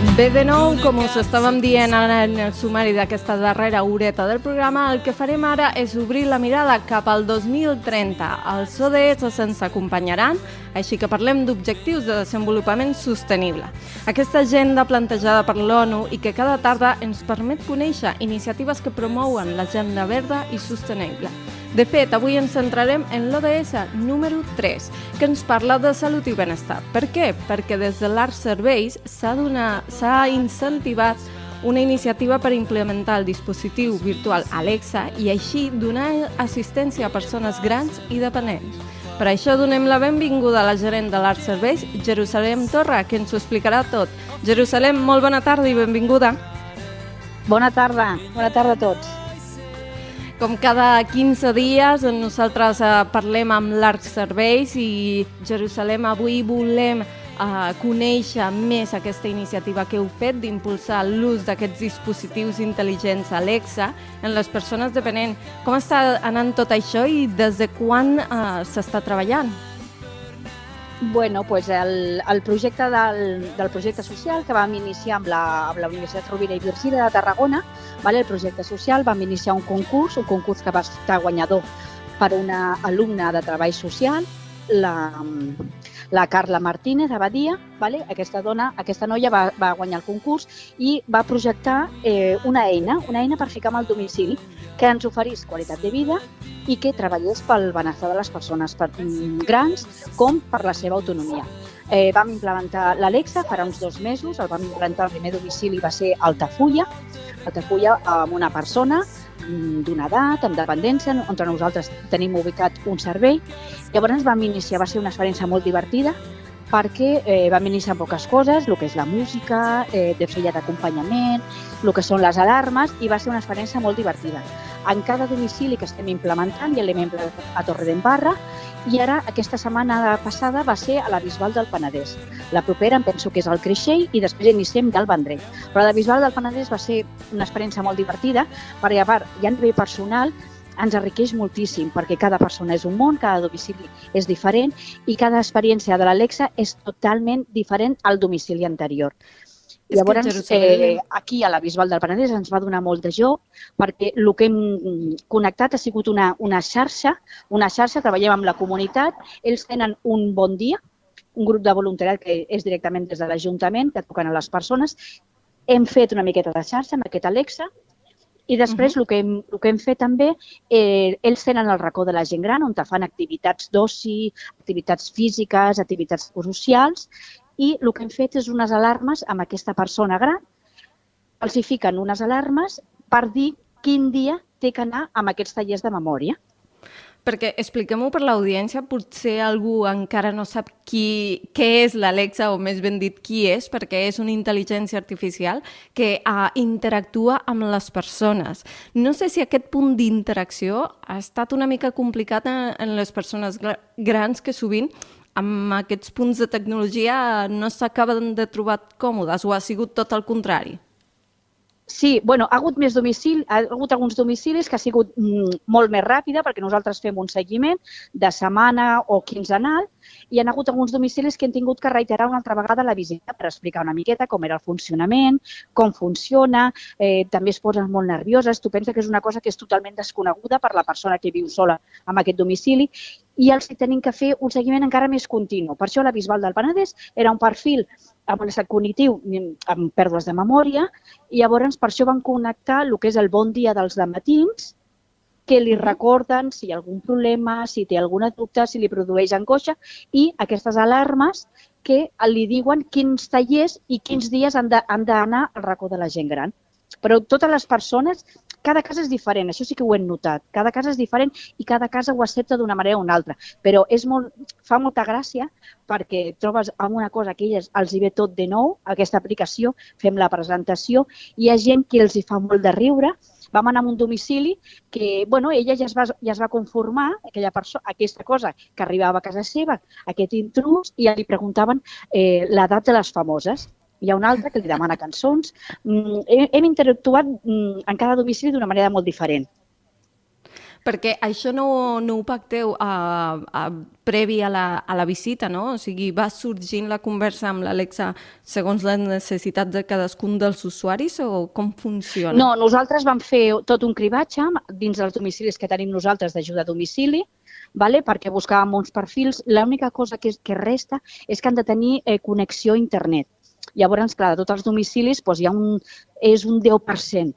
Bé, de nou, com us estàvem dient en el sumari d'aquesta darrera horeta del programa, el que farem ara és obrir la mirada cap al 2030. Els ODS se'ns acompanyaran, així que parlem d'objectius de desenvolupament sostenible. Aquesta agenda plantejada per l'ONU i que cada tarda ens permet conèixer iniciatives que promouen l'agenda verda i sostenible. De fet, avui ens centrarem en l'ODS número 3, que ens parla de salut i benestar. Per què? Perquè des de l'Art Serveis s'ha incentivat una iniciativa per implementar el dispositiu virtual Alexa i així donar assistència a persones grans i dependents. Per això donem la benvinguda a la gerent de l'Art Serveis, Jerusalem Torra, que ens ho explicarà tot. Jerusalem, molt bona tarda i benvinguda. Bona tarda, bona tarda a tots. Com cada 15 dies, nosaltres eh, parlem amb l'Arc Serveis i Jerusalem avui volem eh, conèixer més aquesta iniciativa que heu fet d'impulsar l'ús d'aquests dispositius intel·ligents Alexa en les persones dependents. Com està anant tot això i des de quan eh, s'està treballant? Bueno, pues el, el projecte del, del projecte social que vam iniciar amb la, amb la Universitat Rovira i Virgili de Tarragona, vale? el projecte social vam iniciar un concurs, un concurs que va estar guanyador per una alumna de treball social, la, la Carla Martínez Abadia, vale? aquesta dona, aquesta noia va, va guanyar el concurs i va projectar eh, una eina, una eina per ficar amb el domicili que ens oferís qualitat de vida i que treballés pel benestar de les persones per, mm, grans com per la seva autonomia. Eh, vam implementar l'Alexa farà uns dos mesos, el vam implementar el primer domicili va ser Altafulla, Altafulla amb una persona d'una edat, amb dependència, on nosaltres tenim ubicat un servei. Llavors vam iniciar, va ser una experiència molt divertida, perquè eh, vam iniciar poques coses, el que és la música, eh, de feia d'acompanyament, el que són les alarmes, i va ser una experiència molt divertida. En cada domicili que estem implementant, ja l'hem implementat a Torre d'Embarra, i ara aquesta setmana passada va ser a la Bisbal del Penedès. La propera em penso que és al Creixell i després iniciem del Vendrell. Però la Bisbal del Penedès va ser una experiència molt divertida perquè a part, ja a nivell personal, ens enriqueix moltíssim perquè cada persona és un món, cada domicili és diferent i cada experiència de l'Alexa és totalment diferent al domicili anterior. És Llavors, eh, aquí a la Bisbal del Penedès ens va donar molt de joc perquè el que hem connectat ha sigut una, una xarxa, una xarxa, treballem amb la comunitat, ells tenen un bon dia, un grup de voluntariat que és directament des de l'Ajuntament, que toquen a les persones, hem fet una miqueta de xarxa amb aquest Alexa i després uh -huh. el, que hem, el que hem fet també, eh, ells tenen el racó de la gent gran on fan activitats d'oci, activitats físiques, activitats socials i el que hem fet és unes alarmes amb aquesta persona gran, els hi fiquen unes alarmes per dir quin dia té que anar amb aquests tallers de memòria. Perquè expliquem-ho per l'audiència, potser algú encara no sap qui, què és l'Alexa, o més ben dit, qui és, perquè és una intel·ligència artificial que uh, interactua amb les persones. No sé si aquest punt d'interacció ha estat una mica complicat en, en les persones gra- grans que sovint amb aquests punts de tecnologia no s'acaben de trobar còmodes o ha sigut tot el contrari? Sí, bueno, ha hagut més domicili, ha hagut alguns domicilis que ha sigut mm, molt més ràpida perquè nosaltres fem un seguiment de setmana o quinzenal i hi ha hagut alguns domicilis que han tingut que reiterar una altra vegada la visita per explicar una miqueta com era el funcionament, com funciona, eh, també es posen molt nervioses, tu penses que és una cosa que és totalment desconeguda per la persona que viu sola en aquest domicili i els tenim que fer un seguiment encara més continu. Per això la Bisbal del Penedès era un perfil amb un estat cognitiu amb pèrdues de memòria i llavors per això van connectar el que és el bon dia dels matins que li recorden si hi ha algun problema, si té alguna dubte, si li produeix angoixa i aquestes alarmes que li diuen quins tallers i quins dies han d'anar al racó de la gent gran. Però totes les persones, cada cas és diferent, això sí que ho hem notat. Cada cas és diferent i cada casa ho accepta d'una manera o una altra. Però és molt, fa molta gràcia perquè trobes amb una cosa que elles els hi ve tot de nou, aquesta aplicació, fem la presentació, hi ha gent que els hi fa molt de riure, vam anar a un domicili que, bueno, ella ja es va, ja es va conformar, aquella persona, aquesta cosa que arribava a casa seva, aquest intrus, i ja li preguntaven eh, l'edat de les famoses. Hi ha un altre que li demana cançons. Mm, hem, hem interactuat mm, en cada domicili d'una manera molt diferent. Perquè això no, no ho pacteu a, a, previ a la, a la visita, no? O sigui, va sorgint la conversa amb l'Alexa segons les necessitats de cadascun dels usuaris o com funciona? No, nosaltres vam fer tot un cribatge dins dels domicilis que tenim nosaltres d'ajuda a domicili, vale? perquè buscàvem uns perfils. L'única cosa que, que resta és que han de tenir eh, connexió a internet. Llavors, clar, de tots els domicilis doncs, hi ha un, és un 10%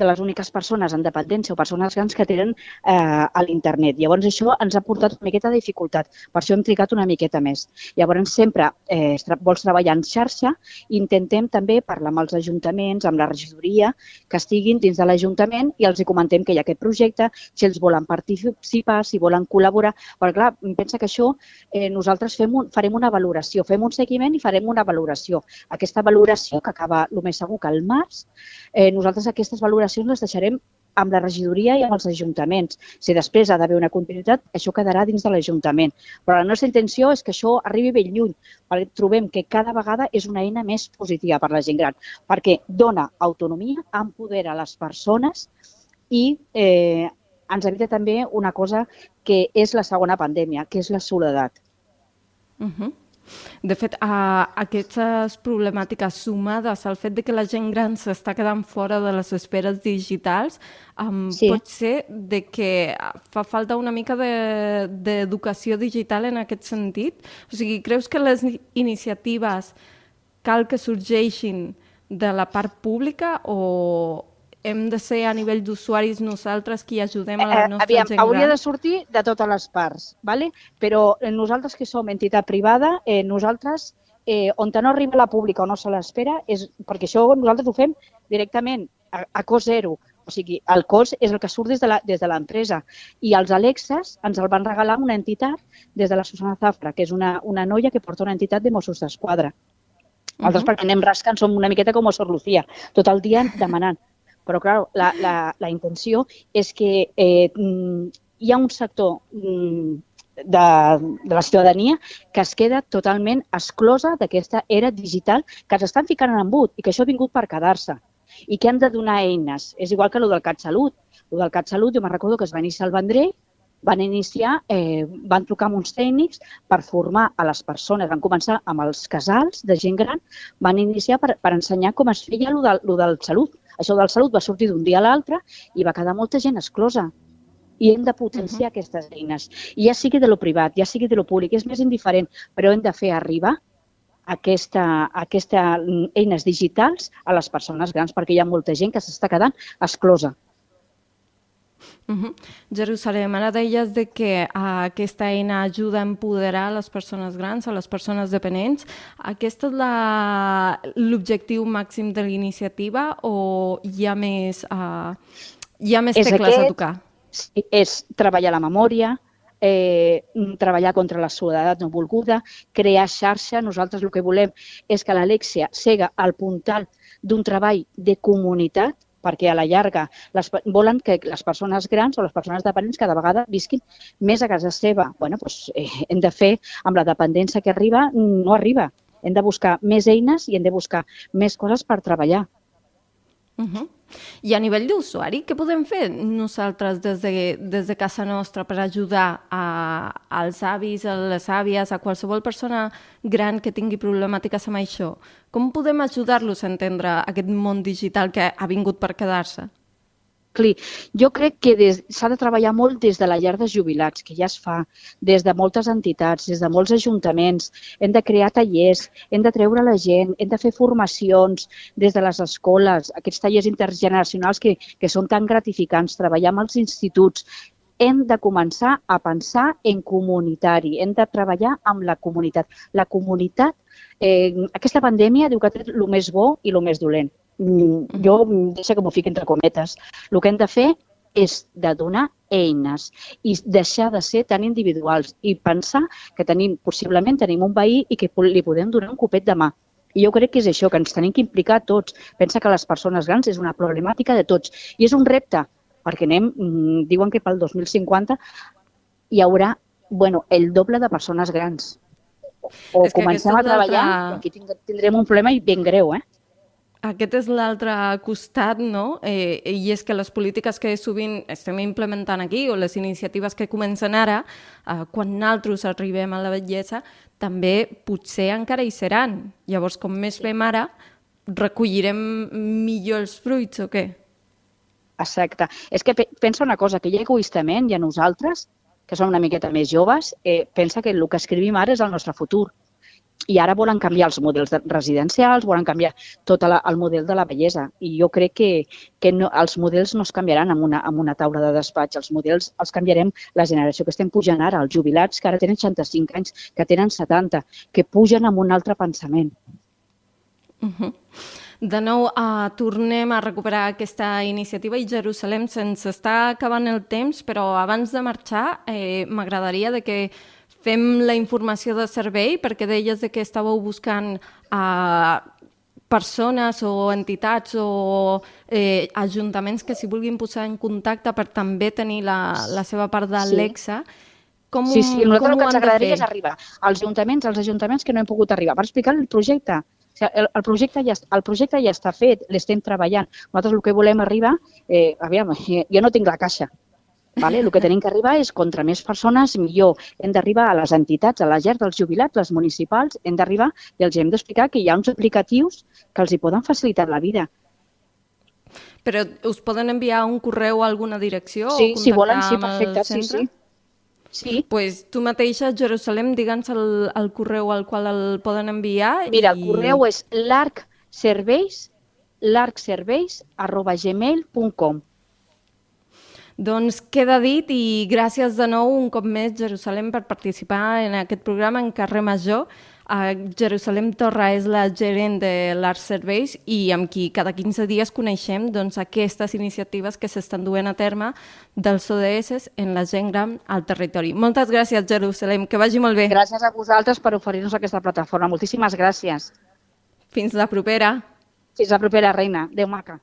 de les úniques persones en dependència o persones grans que tenen eh, a l'internet. Llavors això ens ha portat una miqueta de dificultat, per això hem trigat una miqueta més. Llavors sempre eh, vols treballar en xarxa, intentem també parlar amb els ajuntaments, amb la regidoria, que estiguin dins de l'Ajuntament i els hi comentem que hi ha aquest projecte, si ells volen participar, si volen col·laborar, perquè clar, pensa que això eh, nosaltres fem un, farem una valoració, fem un seguiment i farem una valoració. Aquesta valoració, que acaba el més segur que al març, eh, nosaltres aquestes valoracions relacions les deixarem amb la regidoria i amb els ajuntaments. Si després ha d'haver una continuïtat, això quedarà dins de l'Ajuntament. Però la nostra intenció és que això arribi ben lluny, perquè trobem que cada vegada és una eina més positiva per la gent gran, perquè dona autonomia, empodera les persones i eh, ens evita també una cosa que és la segona pandèmia, que és la soledat. Uh -huh. De fet, a aquestes problemàtiques sumades al fet de que la gent gran s'està quedant fora de les esferes digitals, um, sí. pot ser de que fa falta una mica d'educació de, digital en aquest sentit? O sigui, creus que les iniciatives cal que sorgeixin de la part pública o, hem de ser a nivell d'usuaris nosaltres qui ajudem a la eh, nostra Aviam, gent gran? Hauria de sortir de totes les parts, ¿vale? però nosaltres que som entitat privada, eh, nosaltres eh, on no arriba la pública o no se l'espera, és perquè això nosaltres ho fem directament a, a cost zero. O sigui, el cost és el que surt des de l'empresa. I els Alexas ens el van regalar una entitat des de la Susana Zafra, que és una, una noia que porta una entitat de Mossos d'Esquadra. Altres uh -huh. perquè anem rascant, som una miqueta com a Sor Lucía, tot el dia demanant. Però, clar, la, la, la intenció és que eh, mm, hi ha un sector mm, de, de la ciutadania que es queda totalment exclosa d'aquesta era digital que ens estan ficant en embut i que això ha vingut per quedar-se i que han de donar eines. És igual que el del CatSalut. El del CatSalut, jo me'n recordo que es va iniciar al Vendrell, van iniciar, eh, van trucar amb uns tècnics per formar a les persones. Van començar amb els casals de gent gran, van iniciar per, per ensenyar com es feia el del, del salut. Això del salut va sortir d'un dia a l'altre i va quedar molta gent exclosa. I hem de potenciar uh -huh. aquestes eines. I ja sigui de lo privat, ja sigui de lo públic, és més indiferent, però hem de fer arribar aquesta, aquesta eines digitals a les persones grans, perquè hi ha molta gent que s'està quedant exclosa. Uh -huh. Jerusalem, ara deies de que uh, aquesta eina ajuda a empoderar les persones grans, a les persones dependents. Aquest és l'objectiu màxim de l'iniciativa o hi ha més, uh, hi ha més és tecles aquest, a tocar? Sí, és treballar la memòria, eh, treballar contra la soledat no volguda, crear xarxa. Nosaltres el que volem és que l'Alexia sega al puntal d'un treball de comunitat, perquè a la llarga les, volen que les persones grans o les persones dependents cada vegada visquin més a casa seva. bueno, doncs, eh, hem de fer, amb la dependència que arriba, no arriba. Hem de buscar més eines i hem de buscar més coses per treballar. Uh -huh. I a nivell d'usuari, què podem fer nosaltres des de, des de casa nostra per ajudar a, als avis, a les àvies, a qualsevol persona gran que tingui problemàtiques amb això? Com podem ajudar-los a entendre aquest món digital que ha vingut per quedar-se? Cli. Jo crec que s'ha de treballar molt des de la llar de jubilats, que ja es fa, des de moltes entitats, des de molts ajuntaments. Hem de crear tallers, hem de treure la gent, hem de fer formacions des de les escoles, aquests tallers intergeneracionals que, que són tan gratificants, treballar amb els instituts. Hem de començar a pensar en comunitari, hem de treballar amb la comunitat. La comunitat, eh, aquesta pandèmia diu que ha tret el més bo i el més dolent jo deixa que m'ho fiqui entre cometes, el que hem de fer és de donar eines i deixar de ser tan individuals i pensar que tenim, possiblement tenim un veí i que li podem donar un copet de mà. I jo crec que és això, que ens tenim que implicar tots. Pensa que les persones grans és una problemàtica de tots i és un repte, perquè anem, mm, diuen que pel 2050 hi haurà bueno, el doble de persones grans. O És comencem a treballar, l'altre- aquí tindrem un problema i ben greu, eh? Aquest és l'altre costat, no? Eh, I és que les polítiques que sovint estem implementant aquí, o les iniciatives que comencen ara, eh, quan nosaltres arribem a la vellesa, també potser encara hi seran. Llavors, com més fem ara, recollirem millor els fruits o què? Exacte. És que pe- pensa una cosa, que ja egoistament i a nosaltres, que som una miqueta més joves, eh, pensa que el que escrivim ara és el nostre futur. I ara volen canviar els models de- residencials, volen canviar tot el model de la bellesa. I jo crec que, que no, els models no es canviaran amb una, amb una taula de despatx. Els models els canviarem la generació que estem pujant ara, els jubilats que ara tenen 65 anys, que tenen 70, que pugen amb un altre pensament. De nou, uh, tornem a recuperar aquesta iniciativa i Jerusalem se'ns està acabant el temps, però abans de marxar eh, m'agradaria de que fem la informació de servei, perquè deies de que estàveu buscant uh, persones o entitats o eh, ajuntaments que s'hi vulguin posar en contacte per també tenir la, la seva part de Sí. l'EXA. Com, Sí, sí, a com nosaltres el que ens agradaria és arribar als ajuntaments, als ajuntaments que no hem pogut arribar, per explicar el projecte. O sigui, el, el, projecte ja, el projecte ja està fet, l'estem treballant. Nosaltres el que volem arribar, eh, aviam, jo no tinc la caixa, Vale? El que tenim que arribar és contra més persones, millor. Hem d'arribar a les entitats, a la llar dels jubilats, les municipals, hem d'arribar i els hem d'explicar que hi ha uns aplicatius que els hi poden facilitar la vida. Però us poden enviar un correu a alguna direcció? Sí, o si volen, sí, perfecte, sí, sí. Sí, pues tu mateixa, Jerusalem, digue'ns el, el correu al qual el poden enviar. mira, el i... correu és largserveis, largserveis arroba gmail.com. Doncs queda dit i gràcies de nou un cop més, Jerusalem, per participar en aquest programa en Carrer Major. Uh, Jerusalem Torra és la gerent de l'Arts Serveis i amb qui cada 15 dies coneixem doncs, aquestes iniciatives que s'estan duent a terme dels ODS en la gent gran al territori. Moltes gràcies, Jerusalem, que vagi molt bé. Gràcies a vosaltres per oferir-nos aquesta plataforma. Moltíssimes gràcies. Fins la propera. Fins la propera, reina. Déu maca.